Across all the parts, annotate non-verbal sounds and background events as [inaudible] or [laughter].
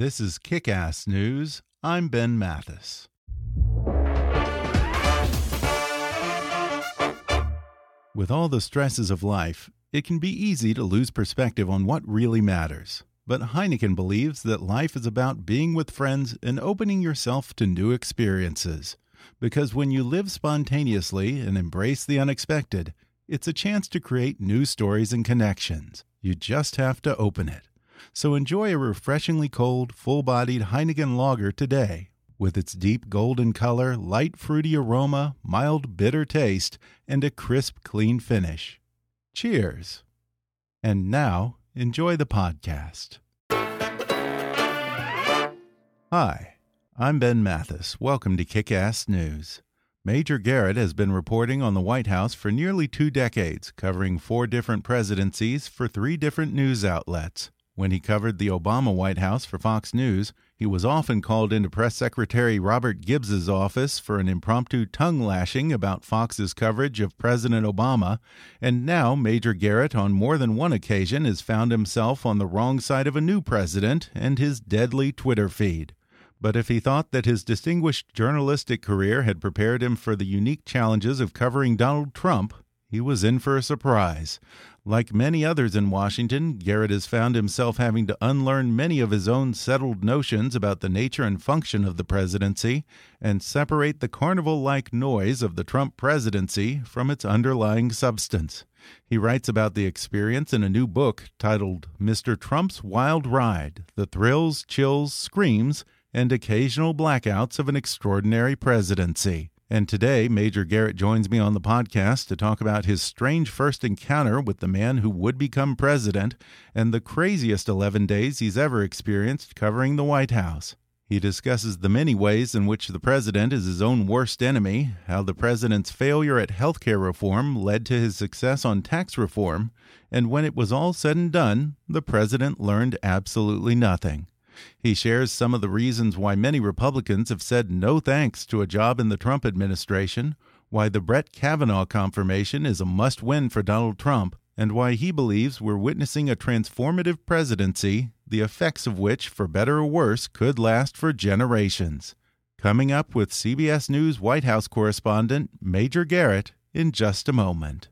This is Kick Ass News. I'm Ben Mathis. With all the stresses of life, it can be easy to lose perspective on what really matters. But Heineken believes that life is about being with friends and opening yourself to new experiences. Because when you live spontaneously and embrace the unexpected, it's a chance to create new stories and connections. You just have to open it. So enjoy a refreshingly cold, full bodied Heineken lager today. With its deep golden color, light fruity aroma, mild bitter taste, and a crisp, clean finish. Cheers! And now, enjoy the podcast. Hi, I'm Ben Mathis. Welcome to Kick Ass News. Major Garrett has been reporting on the White House for nearly two decades, covering four different presidencies for three different news outlets. When he covered the Obama White House for Fox News, he was often called into Press Secretary Robert Gibbs's office for an impromptu tongue lashing about Fox's coverage of President Obama, and now Major Garrett on more than one occasion has found himself on the wrong side of a new president and his deadly Twitter feed. But if he thought that his distinguished journalistic career had prepared him for the unique challenges of covering Donald Trump, he was in for a surprise. Like many others in Washington, Garrett has found himself having to unlearn many of his own settled notions about the nature and function of the presidency and separate the carnival like noise of the Trump presidency from its underlying substance. He writes about the experience in a new book titled Mr. Trump's Wild Ride The Thrills, Chills, Screams, and Occasional Blackouts of an Extraordinary Presidency. And today, Major Garrett joins me on the podcast to talk about his strange first encounter with the man who would become president and the craziest 11 days he's ever experienced covering the White House. He discusses the many ways in which the president is his own worst enemy, how the president's failure at health care reform led to his success on tax reform, and when it was all said and done, the president learned absolutely nothing. He shares some of the reasons why many Republicans have said no thanks to a job in the Trump administration, why the Brett Kavanaugh confirmation is a must win for Donald Trump, and why he believes we're witnessing a transformative presidency, the effects of which, for better or worse, could last for generations. Coming up with CBS News White House correspondent Major Garrett in just a moment.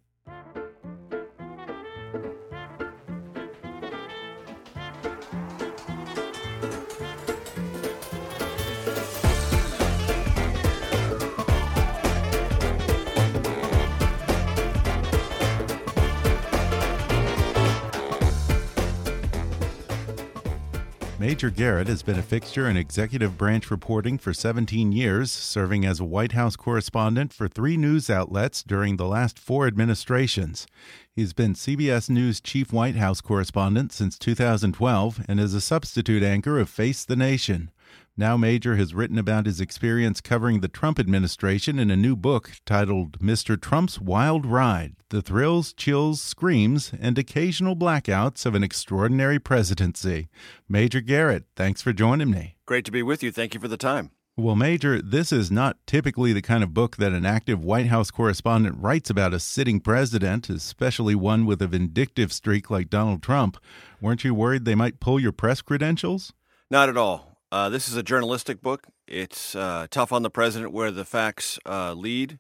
Major Garrett has been a fixture in executive branch reporting for 17 years, serving as a White House correspondent for three news outlets during the last four administrations. He's been CBS News chief White House correspondent since 2012 and is a substitute anchor of Face the Nation. Now Major has written about his experience covering the Trump administration in a new book titled Mr. Trump's Wild Ride The Thrills, Chills, Screams, and Occasional Blackouts of an Extraordinary Presidency. Major Garrett, thanks for joining me. Great to be with you. Thank you for the time. Well, Major, this is not typically the kind of book that an active White House correspondent writes about a sitting president, especially one with a vindictive streak like Donald Trump. Weren't you worried they might pull your press credentials? Not at all. Uh, this is a journalistic book. It's uh, tough on the president, where the facts uh, lead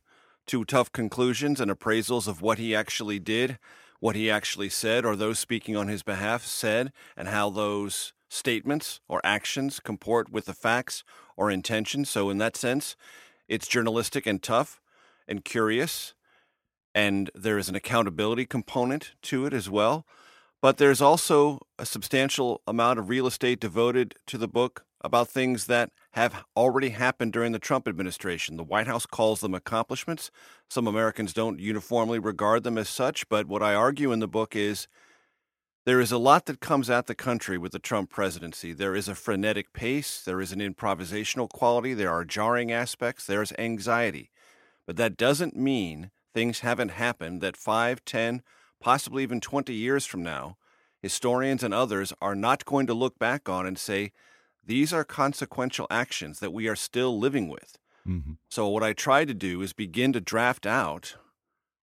to tough conclusions and appraisals of what he actually did. what he actually said or those speaking on his behalf said and how those statements or actions comport with the facts or intentions. So, in that sense, it's journalistic and tough and curious. And there is an accountability component to it as well. But there's also a substantial amount of real estate devoted to the book about things that have already happened during the Trump administration. The White House calls them accomplishments. Some Americans don't uniformly regard them as such, but what I argue in the book is there is a lot that comes at the country with the Trump presidency. There is a frenetic pace, there is an improvisational quality, there are jarring aspects, there's anxiety. But that doesn't mean things haven't happened that 5, 10, possibly even 20 years from now, historians and others are not going to look back on and say, these are consequential actions that we are still living with. Mm-hmm. So, what I try to do is begin to draft out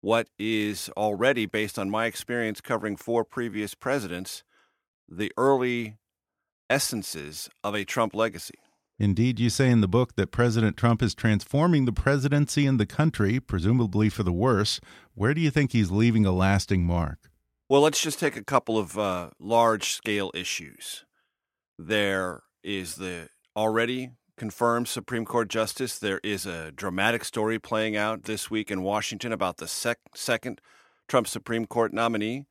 what is already, based on my experience covering four previous presidents, the early essences of a Trump legacy. Indeed, you say in the book that President Trump is transforming the presidency and the country, presumably for the worse. Where do you think he's leaving a lasting mark? Well, let's just take a couple of uh, large scale issues. There is the already confirmed Supreme Court justice. There is a dramatic story playing out this week in Washington about the sec- second Trump Supreme Court nominee.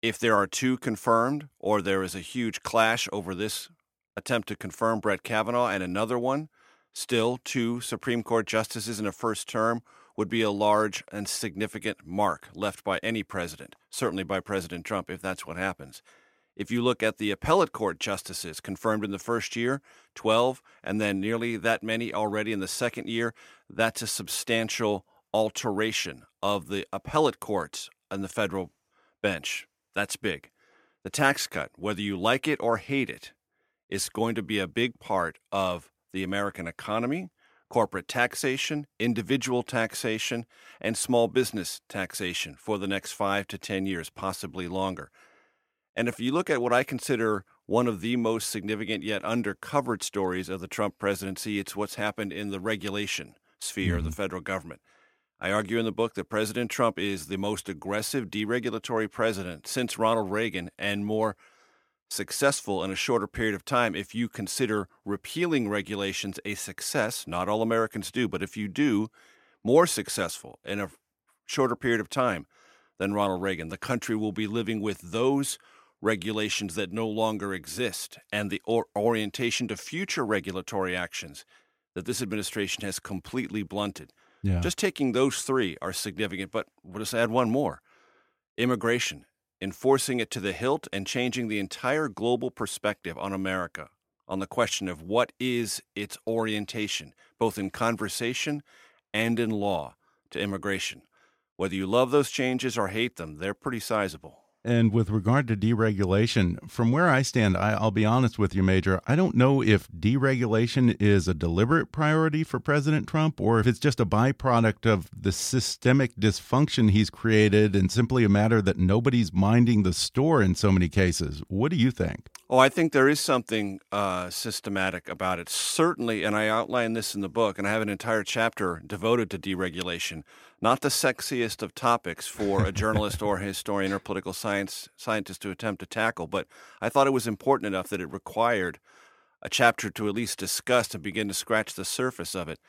If there are two confirmed, or there is a huge clash over this attempt to confirm Brett Kavanaugh and another one, still two Supreme Court justices in a first term would be a large and significant mark left by any president, certainly by President Trump, if that's what happens. If you look at the appellate court justices confirmed in the first year, 12, and then nearly that many already in the second year, that's a substantial alteration of the appellate courts and the federal bench. That's big. The tax cut, whether you like it or hate it, is going to be a big part of the American economy, corporate taxation, individual taxation, and small business taxation for the next five to 10 years, possibly longer. And if you look at what I consider one of the most significant yet undercovered stories of the Trump presidency, it's what's happened in the regulation sphere mm-hmm. of the mm-hmm. federal government. I argue in the book that President Trump is the most aggressive deregulatory president since Ronald Reagan and more successful in a shorter period of time if you consider repealing regulations a success. Not all Americans do, but if you do, more successful in a shorter period of time than Ronald Reagan. The country will be living with those regulations that no longer exist and the or- orientation to future regulatory actions that this administration has completely blunted. Yeah. Just taking those three are significant, but we'll just add one more immigration, enforcing it to the hilt and changing the entire global perspective on America on the question of what is its orientation, both in conversation and in law, to immigration. Whether you love those changes or hate them, they're pretty sizable. And with regard to deregulation, from where I stand, I, will be honest with you, Major. I don't know if deregulation is a deliberate priority for President Trump or if it's just a byproduct of the systemic dysfunction he's created and simply a matter that nobody's minding the store in so many cases. What do you think? Oh, I think there is something uh, systematic about it. Certainly, and I outline this in the book, and I have an entire chapter devoted to deregulation not the sexiest of topics for a journalist or a historian or political science scientist to attempt to tackle, but I thought it was important enough that it required a chapter to at least discuss and begin to scratch the surface of it.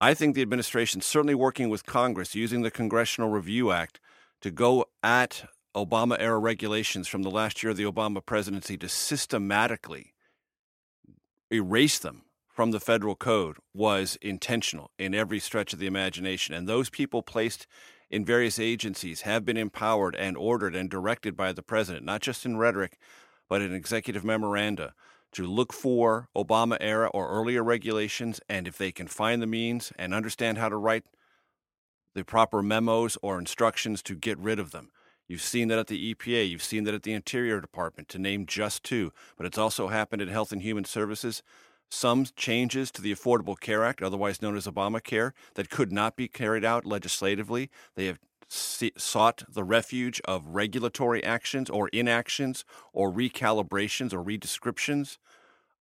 I think the administration, certainly working with Congress, using the Congressional Review Act to go at Obama era regulations from the last year of the Obama presidency to systematically erase them from the federal code was intentional in every stretch of the imagination. And those people placed in various agencies have been empowered and ordered and directed by the president, not just in rhetoric, but in executive memoranda, to look for Obama era or earlier regulations. And if they can find the means and understand how to write the proper memos or instructions to get rid of them. You've seen that at the EPA. You've seen that at the Interior Department, to name just two. But it's also happened at Health and Human Services some changes to the Affordable Care Act, otherwise known as Obamacare, that could not be carried out legislatively. They have sought the refuge of regulatory actions or inactions or recalibrations or redescriptions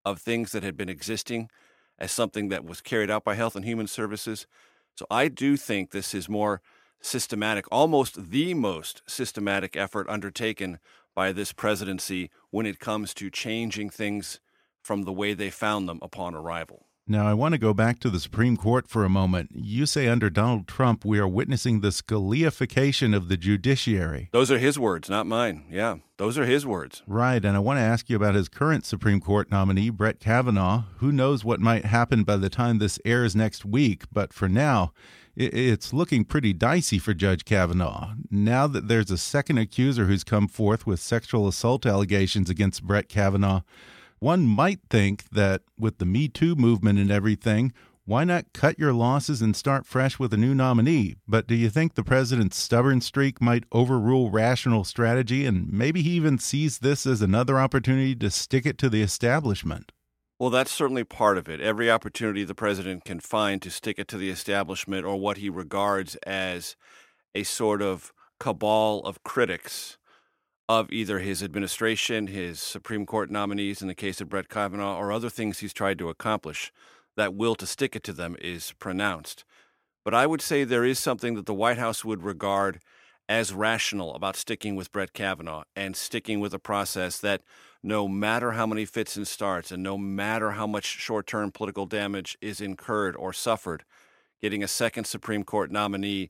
of things that had been existing as something that was carried out by Health and Human Services. So I do think this is more systematic, almost the most systematic effort undertaken by this presidency when it comes to changing things from the way they found them upon arrival. Now, I want to go back to the Supreme Court for a moment. You say under Donald Trump, we are witnessing the Scaliafication of the judiciary. Those are his words, not mine. Yeah, those are his words. Right. And I want to ask you about his current Supreme Court nominee, Brett Kavanaugh. Who knows what might happen by the time this airs next week? But for now, it's looking pretty dicey for Judge Kavanaugh. Now that there's a second accuser who's come forth with sexual assault allegations against Brett Kavanaugh, one might think that with the Me Too movement and everything, why not cut your losses and start fresh with a new nominee? But do you think the president's stubborn streak might overrule rational strategy and maybe he even sees this as another opportunity to stick it to the establishment? Well, that's certainly part of it. Every opportunity the president can find to stick it to the establishment or what he regards as a sort of cabal of critics of either his administration, his Supreme Court nominees in the case of Brett Kavanaugh, or other things he's tried to accomplish, that will to stick it to them is pronounced. But I would say there is something that the White House would regard as rational about sticking with Brett Kavanaugh and sticking with a process that no matter how many fits and starts and no matter how much short term political damage is incurred or suffered, getting a second Supreme Court nominee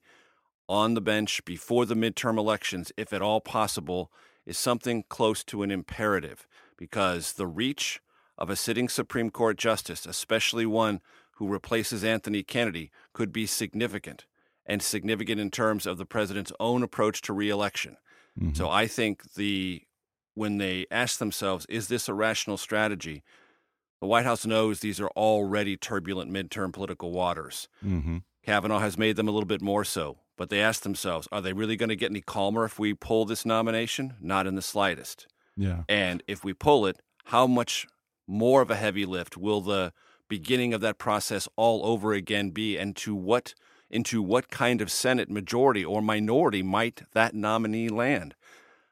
on the bench before the midterm elections, if at all possible, is something close to an imperative because the reach of a sitting Supreme Court justice, especially one who replaces Anthony Kennedy, could be significant and significant in terms of the president's own approach to reelection. Mm-hmm. So I think the when they ask themselves, is this a rational strategy? The White House knows these are already turbulent midterm political waters. Mm-hmm. Kavanaugh has made them a little bit more so. But they ask themselves, are they really going to get any calmer if we pull this nomination? Not in the slightest. Yeah. And if we pull it, how much more of a heavy lift will the beginning of that process all over again be and to what into what kind of Senate majority or minority might that nominee land?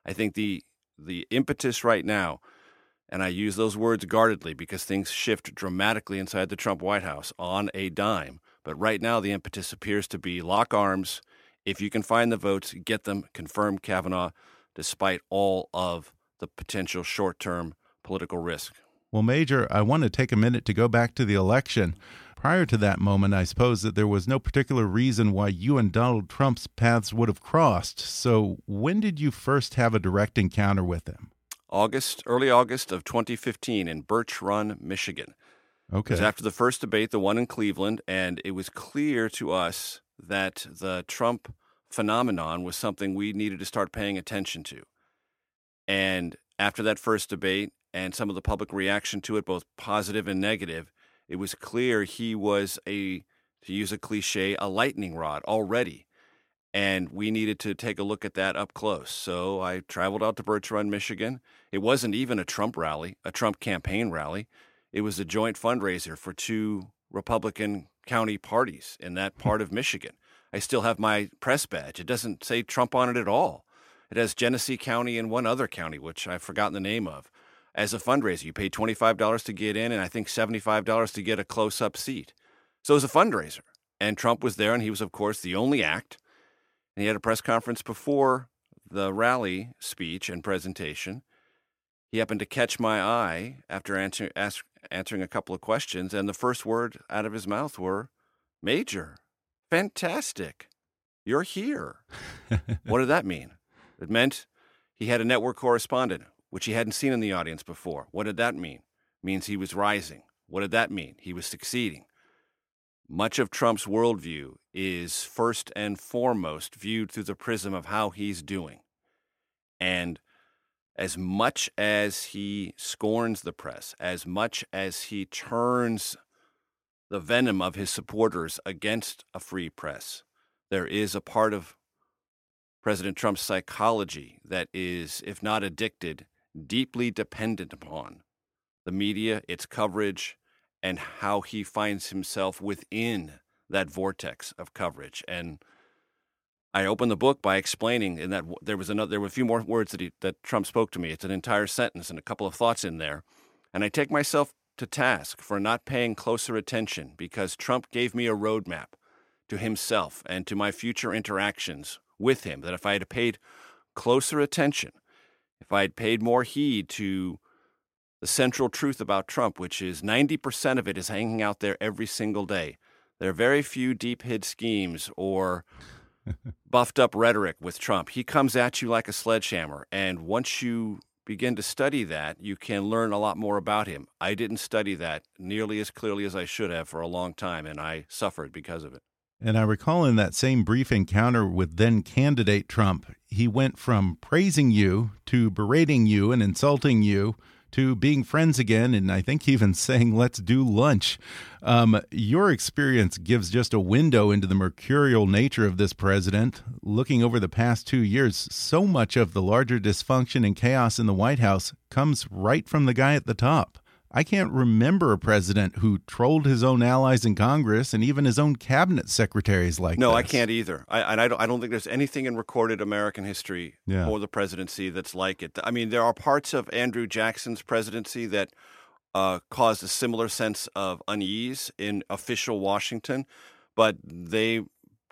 I think the the impetus right now, and I use those words guardedly because things shift dramatically inside the Trump White House on a dime. But right now, the impetus appears to be lock arms, if you can find the votes, get them, confirm Kavanaugh, despite all of the potential short term political risk. Well, Major, I want to take a minute to go back to the election. Prior to that moment, I suppose that there was no particular reason why you and Donald Trump's paths would have crossed. So, when did you first have a direct encounter with him? August, early August of 2015 in Birch Run, Michigan. Okay. It was after the first debate, the one in Cleveland, and it was clear to us that the Trump phenomenon was something we needed to start paying attention to. And after that first debate and some of the public reaction to it, both positive and negative, it was clear he was a, to use a cliche, a lightning rod already. And we needed to take a look at that up close. So I traveled out to Birch Run, Michigan. It wasn't even a Trump rally, a Trump campaign rally. It was a joint fundraiser for two Republican county parties in that hmm. part of Michigan. I still have my press badge. It doesn't say Trump on it at all. It has Genesee County and one other county, which I've forgotten the name of, as a fundraiser. You pay $25 to get in, and I think $75 to get a close up seat. So it was a fundraiser. And Trump was there, and he was, of course, the only act. And he had a press conference before the rally speech and presentation. He happened to catch my eye after answer, ask, answering a couple of questions, and the first word out of his mouth were, Major, fantastic. You're here. what did that mean? It meant he had a network correspondent, which he hadn't seen in the audience before. What did that mean? It means he was rising. What did that mean? He was succeeding. Much of Trump's worldview is first and foremost viewed through the prism of how he's doing. And as much as he scorns the press, as much as he turns the venom of his supporters against a free press, there is a part of President Trump's psychology that is, if not addicted, deeply dependent upon the media, its coverage, and how he finds himself within that vortex of coverage. And I opened the book by explaining in that there was another, there were a few more words that he, that Trump spoke to me. It's an entire sentence and a couple of thoughts in there, and I take myself to task for not paying closer attention because Trump gave me a roadmap to himself and to my future interactions with him that if I had paid closer attention, if I had paid more heed to the central truth about Trump, which is 90% of it is hanging out there every single day. There are very few deep hid schemes or buffed up rhetoric with Trump. He comes at you like a sledgehammer. And once you begin to study that, you can learn a lot more about him. I didn't study that nearly as clearly as I should have for a long time, and I suffered because of it. And I recall in that same brief encounter with then candidate Trump, he went from praising you to berating you and insulting you to being friends again, and I think even [laughs] saying, let's do lunch. Um, your experience gives just a window into the mercurial nature of this president. Looking over the past two years, so much of the larger dysfunction and chaos in the White House comes right from the guy at the top. I can't remember a president who trolled his own allies in Congress and even his own cabinet secretaries like no, this. I can't either. I, and I don't, I don't think there's anything in recorded American history yeah. or the presidency that's like it. I mean, there are parts of Andrew Jackson's presidency that uh, caused a similar sense of unease in official Washington, but they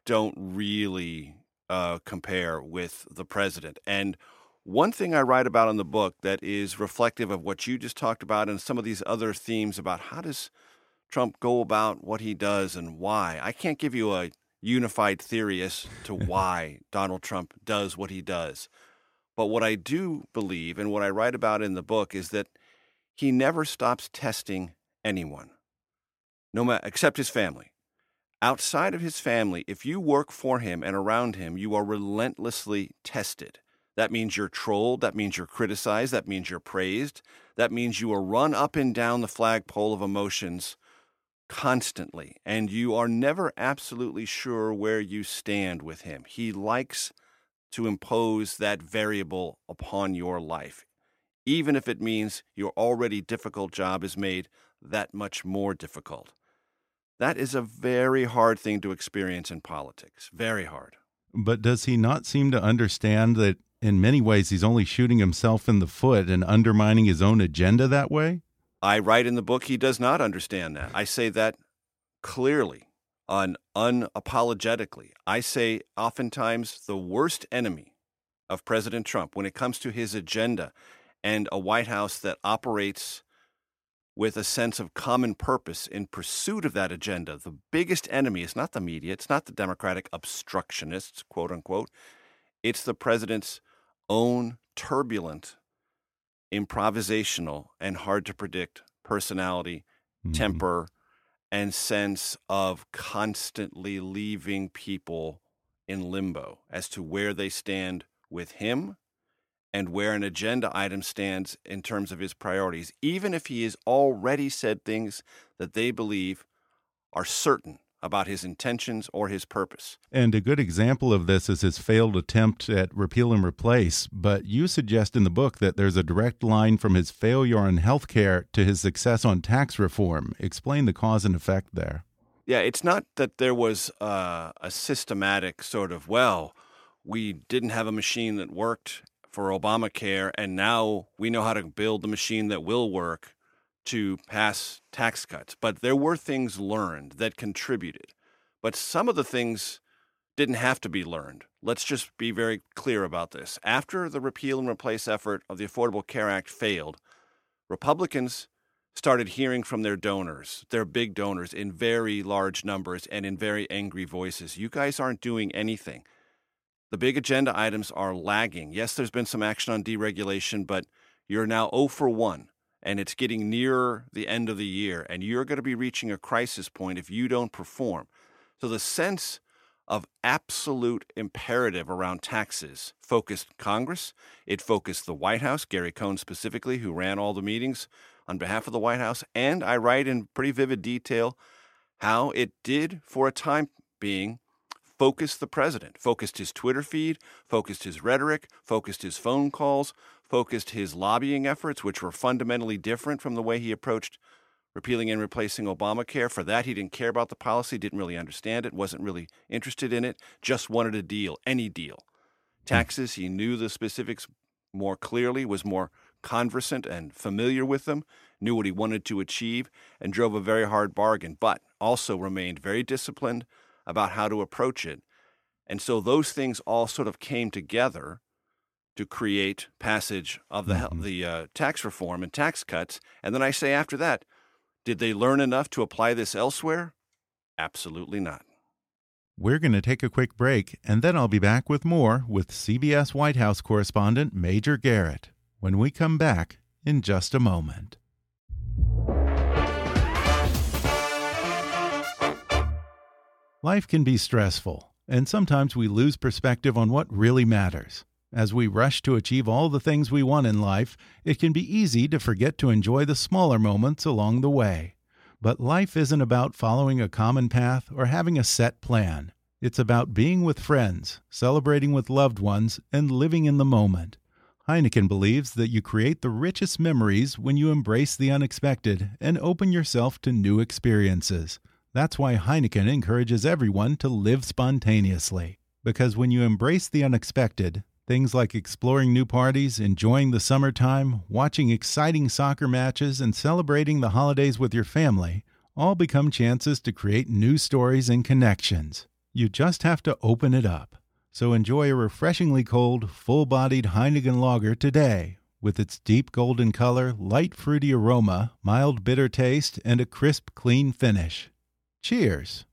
don't really uh, compare with the president. And one thing I write about in the book that is reflective of what you just talked about and some of these other themes about how does Trump go about what he does and why. I can't give you a unified theory as to [laughs] why Donald Trump does what he does. But what I do believe and what I write about in the book is that he never stops testing anyone, no matter except his family. Outside of his family, if you work for him and around him, you are relentlessly tested. That means you're trolled. That means you're criticized. That means you're praised. That means you are run up and down the flagpole of emotions constantly, and you are never absolutely sure where you stand with him. He likes to impose that variable upon your life, even if it means your already difficult job is made that much more difficult. That is a very hard thing to experience in politics. Very hard. But does he not seem to understand that in many ways, he's only shooting himself in the foot and undermining his own agenda that way? I write in the book he does not understand that. I say that clearly, un- unapologetically. I say oftentimes the worst enemy of President Trump when it comes to his agenda and a White House that operates with a sense of common purpose in pursuit of that agenda. The biggest enemy is not the media, it's not the Democratic obstructionists, quote unquote. It's the president's own turbulent, improvisational, and hard to predict personality, mm-hmm. temper, and sense of constantly leaving people in limbo as to where they stand with him and where an agenda item stands in terms of his priorities, even if he has already said things that they believe are certain about his intentions or his purpose. And a good example of this is his failed attempt at repeal and replace. But you suggest in the book that there's a direct line from his failure on health care to his success on tax reform. Explain the cause and effect there. Yeah, it's not that there was uh, a systematic sort of, well, we didn't have a machine that worked for Obamacare, and now we know how to build the machine that will work to pass tax cuts, but there were things learned that contributed. But some of the things didn't have to be learned. Let's just be very clear about this. After the repeal and replace effort of the Affordable Care Act failed, Republicans started hearing from their donors, their big donors, in very large numbers and in very angry voices. You guys aren't doing anything. The big agenda items are lagging. Yes, there's been some action on deregulation, but you're now 0 for 1 and it's getting nearer the end of the year, and you're going to be reaching a crisis point if you don't perform. So the sense of absolute imperative around taxes focused Congress. It focused the White House, Gary Cohn specifically, who ran all the meetings on behalf of the White House. And I write in pretty vivid detail how it did, for a time being, focus the president, focused his Twitter feed, focused his rhetoric, focused his phone calls, focused his lobbying efforts, which were fundamentally different from the way he approached repealing and replacing Obamacare. For that, he didn't care about the policy, didn't really understand it, wasn't really interested in it, just wanted a deal, any deal. Taxes, he knew the specifics more clearly, was more conversant and familiar with them, knew what he wanted to achieve, and drove a very hard bargain, but also remained very disciplined about how to approach it. And so those things all sort of came together to create passage of the mm-hmm. the uh, tax reform and tax cuts. And then I say after that, did they learn enough to apply this elsewhere? Absolutely not. We're going to take a quick break, and then I'll be back with more with CBS White House correspondent Major Garrett when we come back in just a moment. Life can be stressful, and sometimes we lose perspective on what really matters. As we rush to achieve all the things we want in life, it can be easy to forget to enjoy the smaller moments along the way. But life isn't about following a common path or having a set plan. It's about being with friends, celebrating with loved ones, and living in the moment. Heineken believes that you create the richest memories when you embrace the unexpected and open yourself to new experiences. That's why Heineken encourages everyone to live spontaneously. Because when you embrace the unexpected, Things like exploring new parties, enjoying the summertime, watching exciting soccer matches, and celebrating the holidays with your family all become chances to create new stories and connections. You just have to open it up. So enjoy a refreshingly cold, full bodied Heineken lager today with its deep golden color, light fruity aroma, mild bitter taste, and a crisp, clean finish. Cheers!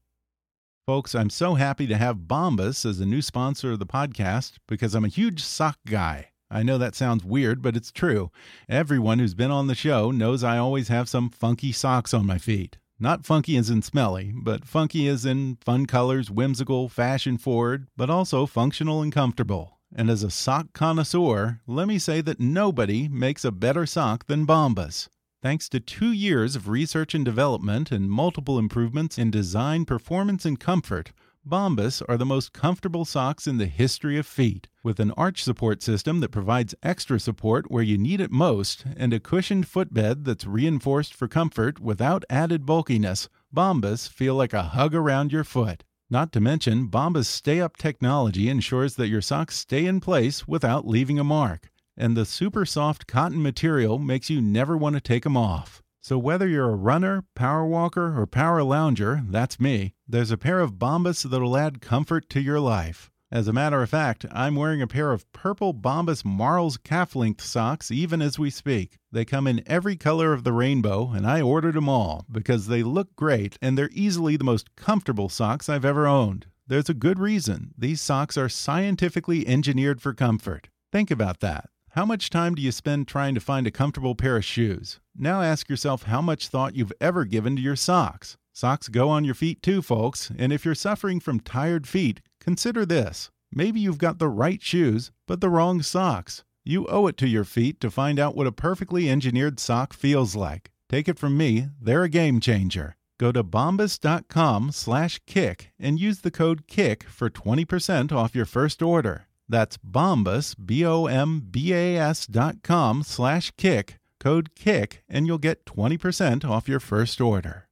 Folks, I'm so happy to have Bombas as a new sponsor of the podcast because I'm a huge sock guy. I know that sounds weird, but it's true. Everyone who's been on the show knows I always have some funky socks on my feet. Not funky as in smelly, but funky as in fun colors, whimsical, fashion forward, but also functional and comfortable. And as a sock connoisseur, let me say that nobody makes a better sock than Bombas. Thanks to two years of research and development and multiple improvements in design, performance, and comfort, Bombas are the most comfortable socks in the history of feet. With an arch support system that provides extra support where you need it most and a cushioned footbed that's reinforced for comfort without added bulkiness, Bombas feel like a hug around your foot. Not to mention, Bombas Stay Up technology ensures that your socks stay in place without leaving a mark and the super soft cotton material makes you never want to take them off. So whether you're a runner, power walker, or power lounger, that's me, there's a pair of Bombas that'll add comfort to your life. As a matter of fact, I'm wearing a pair of purple Bombas Marls calf length socks even as we speak. They come in every color of the rainbow, and I ordered them all because they look great and they're easily the most comfortable socks I've ever owned. There's a good reason. These socks are scientifically engineered for comfort. Think about that. How much time do you spend trying to find a comfortable pair of shoes? Now ask yourself how much thought you've ever given to your socks. Socks go on your feet too, folks, and if you're suffering from tired feet, consider this. Maybe you've got the right shoes, but the wrong socks. You owe it to your feet to find out what a perfectly engineered sock feels like. Take it from me, they're a game changer. Go to bombas.com slash kick and use the code KICK for 20% off your first order. That's Bombas, B-O-M-B-A-S dot com slash kick, code KICK, and you'll get 20% off your first order.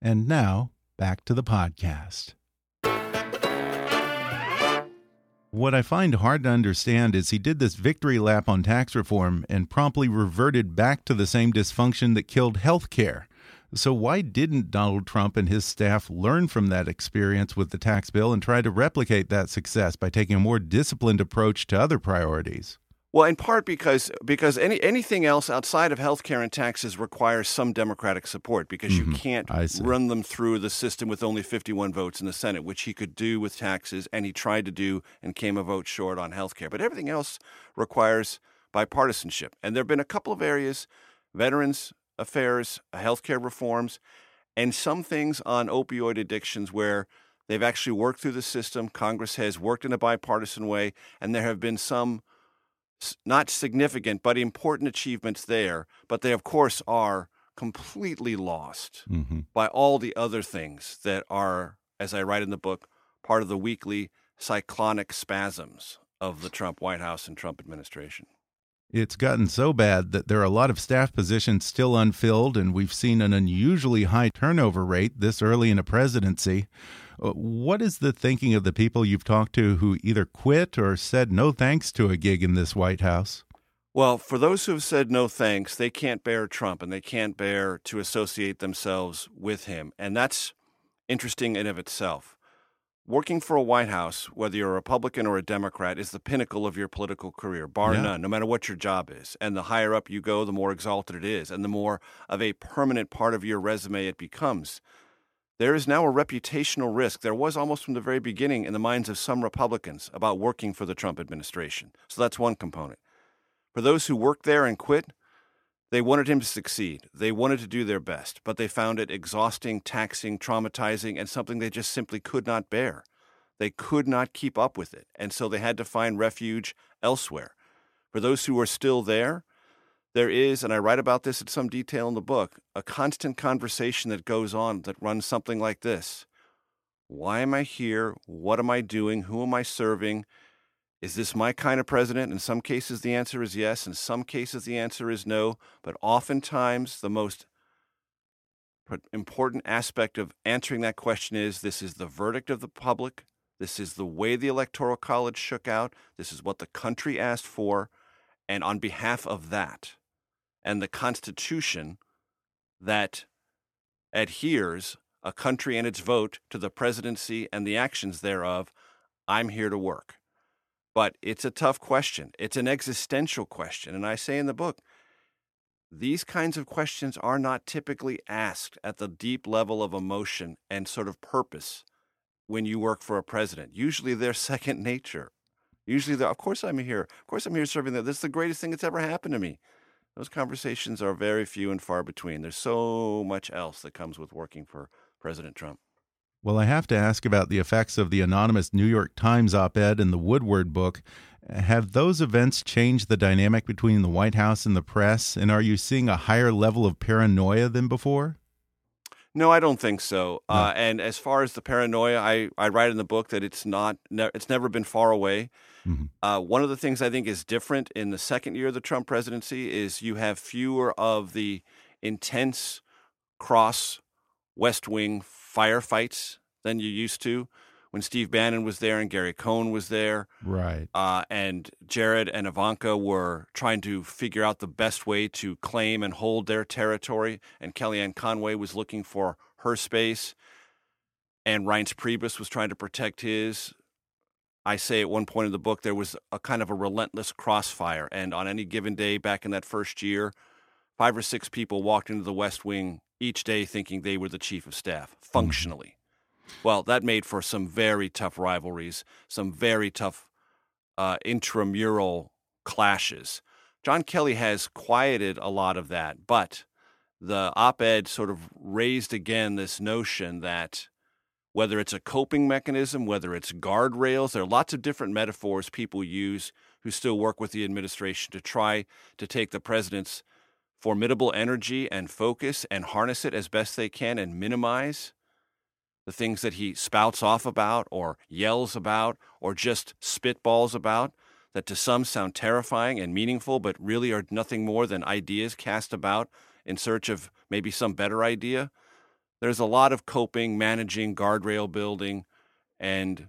And now, back to the podcast. What I find hard to understand is he did this victory lap on tax reform and promptly reverted back to the same dysfunction that killed health care. So, why didn't Donald Trump and his staff learn from that experience with the tax bill and try to replicate that success by taking a more disciplined approach to other priorities? Well, in part because because any anything else outside of healthcare and taxes requires some Democratic support because mm -hmm. you can't run them through the system with only 51 votes in the Senate, which he could do with taxes, and he tried to do and came a vote short on healthcare. But everything else requires bipartisanship, and there have been a couple of areas, veterans, affairs, healthcare reforms, and some things on opioid addictions where they've actually worked through the system. Congress has worked in a bipartisan way, and there have been some not significant but important achievements there. But they, of course, are completely lost mm-hmm. by all the other things that are, as I write in the book, part of the weekly cyclonic spasms of the Trump White House and Trump administration. It's gotten so bad that there are a lot of staff positions still unfilled, and we've seen an unusually high turnover rate this early in a presidency. Uh, what is the thinking of the people you've talked to who either quit or said no thanks to a gig in this White House? Well, for those who have said no thanks, they can't bear Trump and they can't bear to associate themselves with him. And that's interesting in of itself. Working for a White House, whether you're a Republican or a Democrat, is the pinnacle of your political career, bar Yeah. none, no matter what your job is. And the higher up you go, the more exalted it is, and the more of a permanent part of your resume it becomes. There is now a reputational risk. There was almost from the very beginning in the minds of some Republicans about working for the Trump administration. So that's one component. For those who work there and quit, they wanted him to succeed. They wanted to do their best, but they found it exhausting, taxing, traumatizing, and something they just simply could not bear. They could not keep up with it, and so they had to find refuge elsewhere. For those who are still there, there is, and I write about this in some detail in the book, a constant conversation that goes on that runs something like this Why am I here? What am I doing? Who am I serving? Is this my kind of president? In some cases, the answer is yes. In some cases, the answer is no. But oftentimes, the most important aspect of answering that question is this is the verdict of the public. This is the way the Electoral College shook out. This is what the country asked for. And on behalf of that and the Constitution that adheres a country and its vote to the presidency and the actions thereof, I'm here to work. But it's a tough question. It's an existential question. And I say in the book, these kinds of questions are not typically asked at the deep level of emotion and sort of purpose when you work for a president. Usually they're [laughs] second nature. Usually they're, of course I'm here. Of course I'm here serving them. This is the greatest thing that's ever happened to me. Those conversations are very few and far between. There's so much else that comes with working for President Trump. Well, I have to ask about the effects of the anonymous New York Times op ed and the Woodward book. Have those events changed the dynamic between the White House and the press? And are you seeing a higher level of paranoia than before? No, I don't think so. No. Uh, and as far as the paranoia, I, I write in the book that it's not ne- it's never been far away. Mhm. Uh, one of the things I think is different in the second year of the Trump presidency is you have fewer of the intense cross West Wing firefights than you used to when Steve Bannon was there and Gary Cohn was there Right. uh, and Jared and Ivanka were trying to figure out the best way to claim and hold their territory, and Kellyanne Conway was looking for her space, and Reince Priebus was trying to protect his. I say at one point in the book there was a kind of a relentless crossfire, and on any given day back in that first year, five or six people walked into the West Wing each day thinking they were the chief of staff, functionally. Well, that made for some very tough rivalries, some very tough uh, intramural clashes. John Kelly has quieted a lot of that, but the op ed sort of raised again this notion that whether it's a coping mechanism, whether it's guardrails, there are lots of different metaphors people use who still work with the administration to try to take the president's formidable energy and focus and harness it as best they can and minimize the things that he spouts off about or yells about or just spitballs about that to some sound terrifying and meaningful but really are nothing more than ideas cast about in search of maybe some better idea. There's a lot of coping, managing, guardrail building, and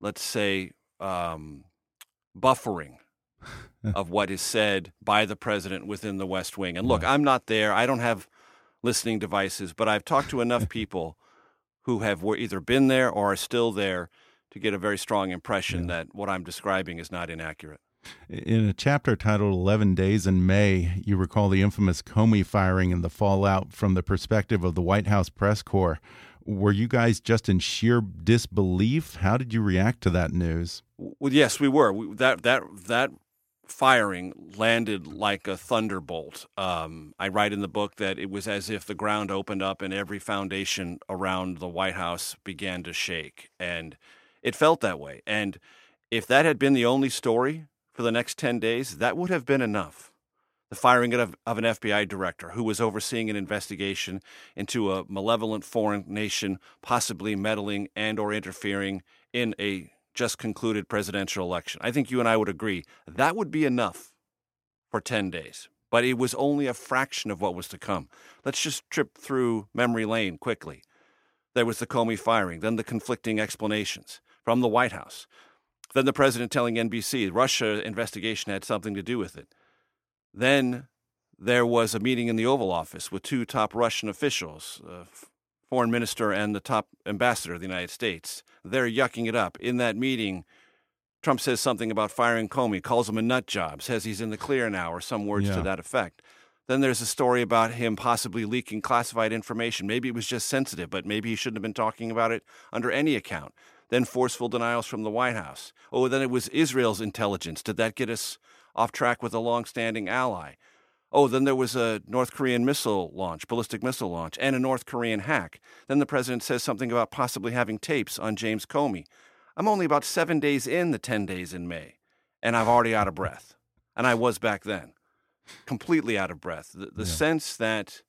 let's say um, buffering [laughs] of what is said by the president within the West Wing. And look, I'm not there. I don't have listening devices, but I've talked to enough people who have either been there or are still there to get a very strong impression that what I'm describing is not inaccurate. In a chapter titled 11 Days in May, you recall the infamous Comey firing and the fallout from the perspective of the White House press corps. Were you guys just in sheer disbelief? How did you react to that news? Well, yes, we were. We, that that that firing landed like a thunderbolt. Um, I write in the book that it was as if the ground opened up and every foundation around the White House began to shake, and it felt that way. And if that had been the only story for the next ten days, that would have been enough. The firing of, of an FBI director who was overseeing an investigation into a malevolent foreign nation possibly meddling and or interfering in a just concluded presidential election. I think you and I would agree that would be enough for 10 days. But it was only a fraction of what was to come. Let's just trip through memory lane quickly. There was the Comey firing, then the conflicting explanations from the White House, then the president telling NBC Russia investigation had something to do with it. Then there was a meeting in the Oval Office with two top Russian officials, uh, foreign minister and the top ambassador of the United States. They're yucking it up. In that meeting, Trump says something about firing Comey, calls him a nut job, says he's in the clear now, or some words Yeah. to that effect. Then there's a story about him possibly leaking classified information. Maybe it was just sensitive, but maybe he shouldn't have been talking about it under any account. Then forceful denials from the White House. Oh, then it was Israel's intelligence. Did that get us off track with a long-standing ally? Oh, then there was a North Korean missile launch, ballistic missile launch, and a North Korean hack. Then the president says something about possibly having tapes on James Comey. I'm only about seven days in the 10 days in May, and I'm already out of breath. And I was back then, completely out of breath. The, the Yeah. sense that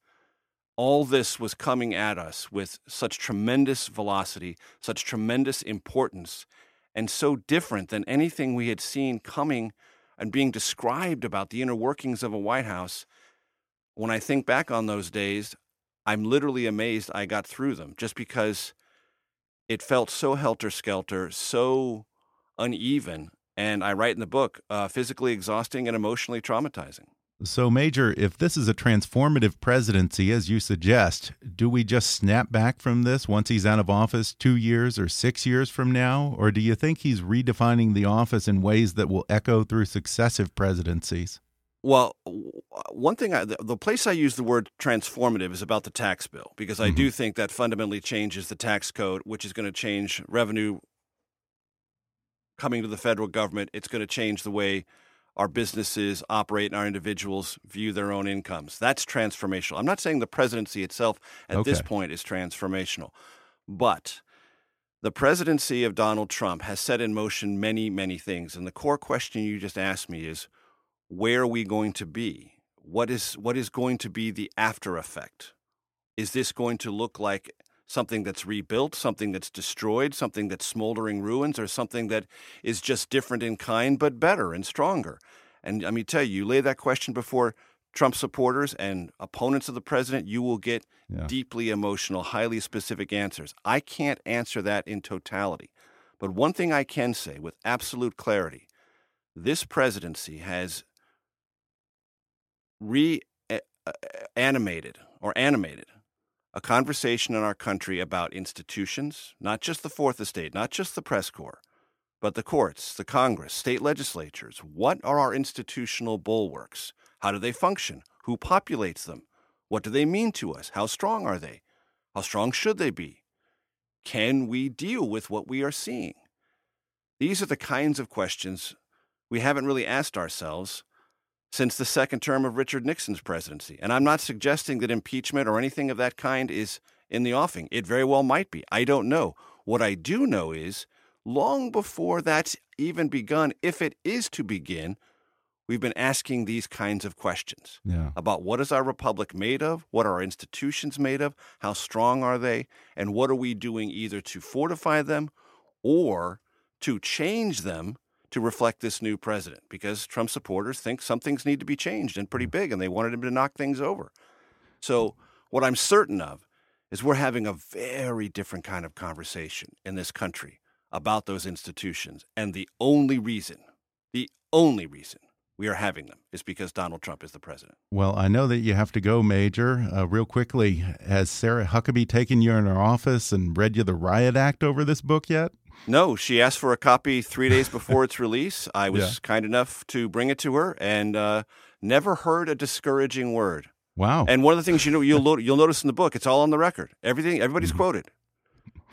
all this was coming at us with such tremendous velocity, such tremendous importance, and so different than anything we had seen coming and being described about the inner workings of a White House. When I think back on those days, I'm literally amazed I got through them just because it felt so helter skelter, so uneven. And I write in the book, uh, physically exhausting and emotionally traumatizing. So, Major, if this is a transformative presidency, as you suggest, do we just snap back from this once he's out of office two years or six years from now? Or do you think he's redefining the office in ways that will echo through successive presidencies? Well, one thing, I, the, the place I use the word transformative is about the tax bill, because I do mm-hmm. think that fundamentally changes the tax code, which is going to change revenue coming to the federal government. It's going to change the way our businesses operate and our individuals view their own incomes. That's transformational. I'm not saying the presidency itself at this point is transformational, but the presidency of Donald Trump has set in motion many, many things. And the core question you just asked me is where are we going to be? What is what is going to be the after effect? Is this going to look like something that's rebuilt, something that's destroyed, something that's smoldering ruins, or something that is just different in kind but better and stronger? And let me tell you, you lay that question before Trump supporters and opponents of the president, you will get Yeah. deeply emotional, highly specific answers. I can't answer that in totality. But one thing I can say with absolute clarity this presidency has reanimated eh, eh, or animated a conversation in our country about institutions, not just the fourth estate, not just the press corps, but the courts, the Congress, state legislatures. What are our institutional bulwarks? How do they function? Who populates them? What do they mean to us? How strong are they? How strong should they be? Can we deal with what we are seeing? These are the kinds of questions we haven't really asked ourselves since the second term of Richard Nixon's presidency. And I'm not suggesting that impeachment or anything of that kind is in the offing. It very well might be. I don't know. What I do know is long before that's even begun, if it is to begin, we've been asking these kinds of questions Yeah. about what is our republic made of, what are our institutions made of, how strong are they, and what are we doing either to fortify them or to change them to reflect this new president because Trump supporters think some things need to be changed and pretty big and they wanted him to knock things over. So, what I'm certain of is we're having a very different kind of conversation in this country about those institutions. And the only reason, the only reason we are having them is because Donald Trump is the president. Well, I know that you have to go, Major. Uh, real quickly, has Sarah Huckabee taken you in her office and read you the Riot Act over this book yet? No, she asked for a copy three days before its [laughs] release. I was Yeah. kind enough to bring it to her, and uh, never heard a discouraging word. Wow. And one of the things you know you'll lo- you'll notice in the book, it's all on the record. Everything, everybody's Mm-hmm. quoted,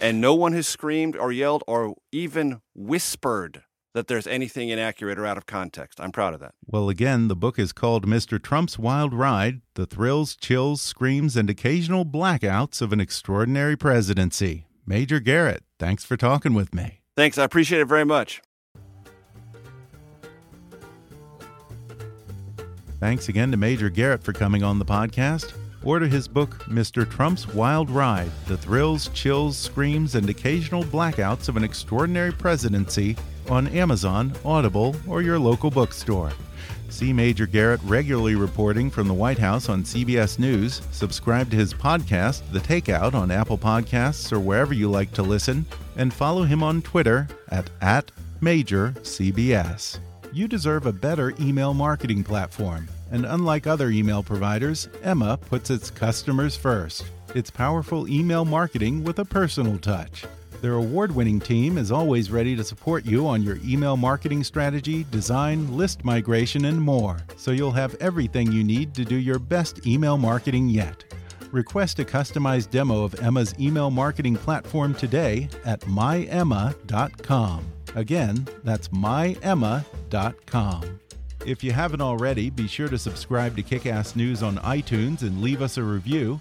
and no one has screamed or yelled or even whispered that there's anything inaccurate or out of context. I'm proud of that. Well, again, the book is called Mr. Trump's Wild Ride The Thrills, Chills, Screams, and Occasional Blackouts of an Extraordinary Presidency. Major Garrett, thanks for talking with me. Thanks, I appreciate it very much. Thanks again to Major Garrett for coming on the podcast. Order his book, Mr. Trump's Wild Ride The Thrills, Chills, Screams, and Occasional Blackouts of an Extraordinary Presidency on Amazon, Audible, or your local bookstore. See Major Garrett regularly reporting from the White House on CBS News. Subscribe to his podcast, The Takeout, on Apple Podcasts or wherever you like to listen. And follow him on Twitter at, at MajorCBS. You deserve a better email marketing platform. And unlike other email providers, Emma puts its customers first. It's powerful email marketing with a personal touch. Their award winning team is always ready to support you on your email marketing strategy, design, list migration, and more, so you'll have everything you need to do your best email marketing yet. Request a customized demo of Emma's email marketing platform today at myemma.com. Again, that's myemma.com. If you haven't already, be sure to subscribe to Kickass News on iTunes and leave us a review.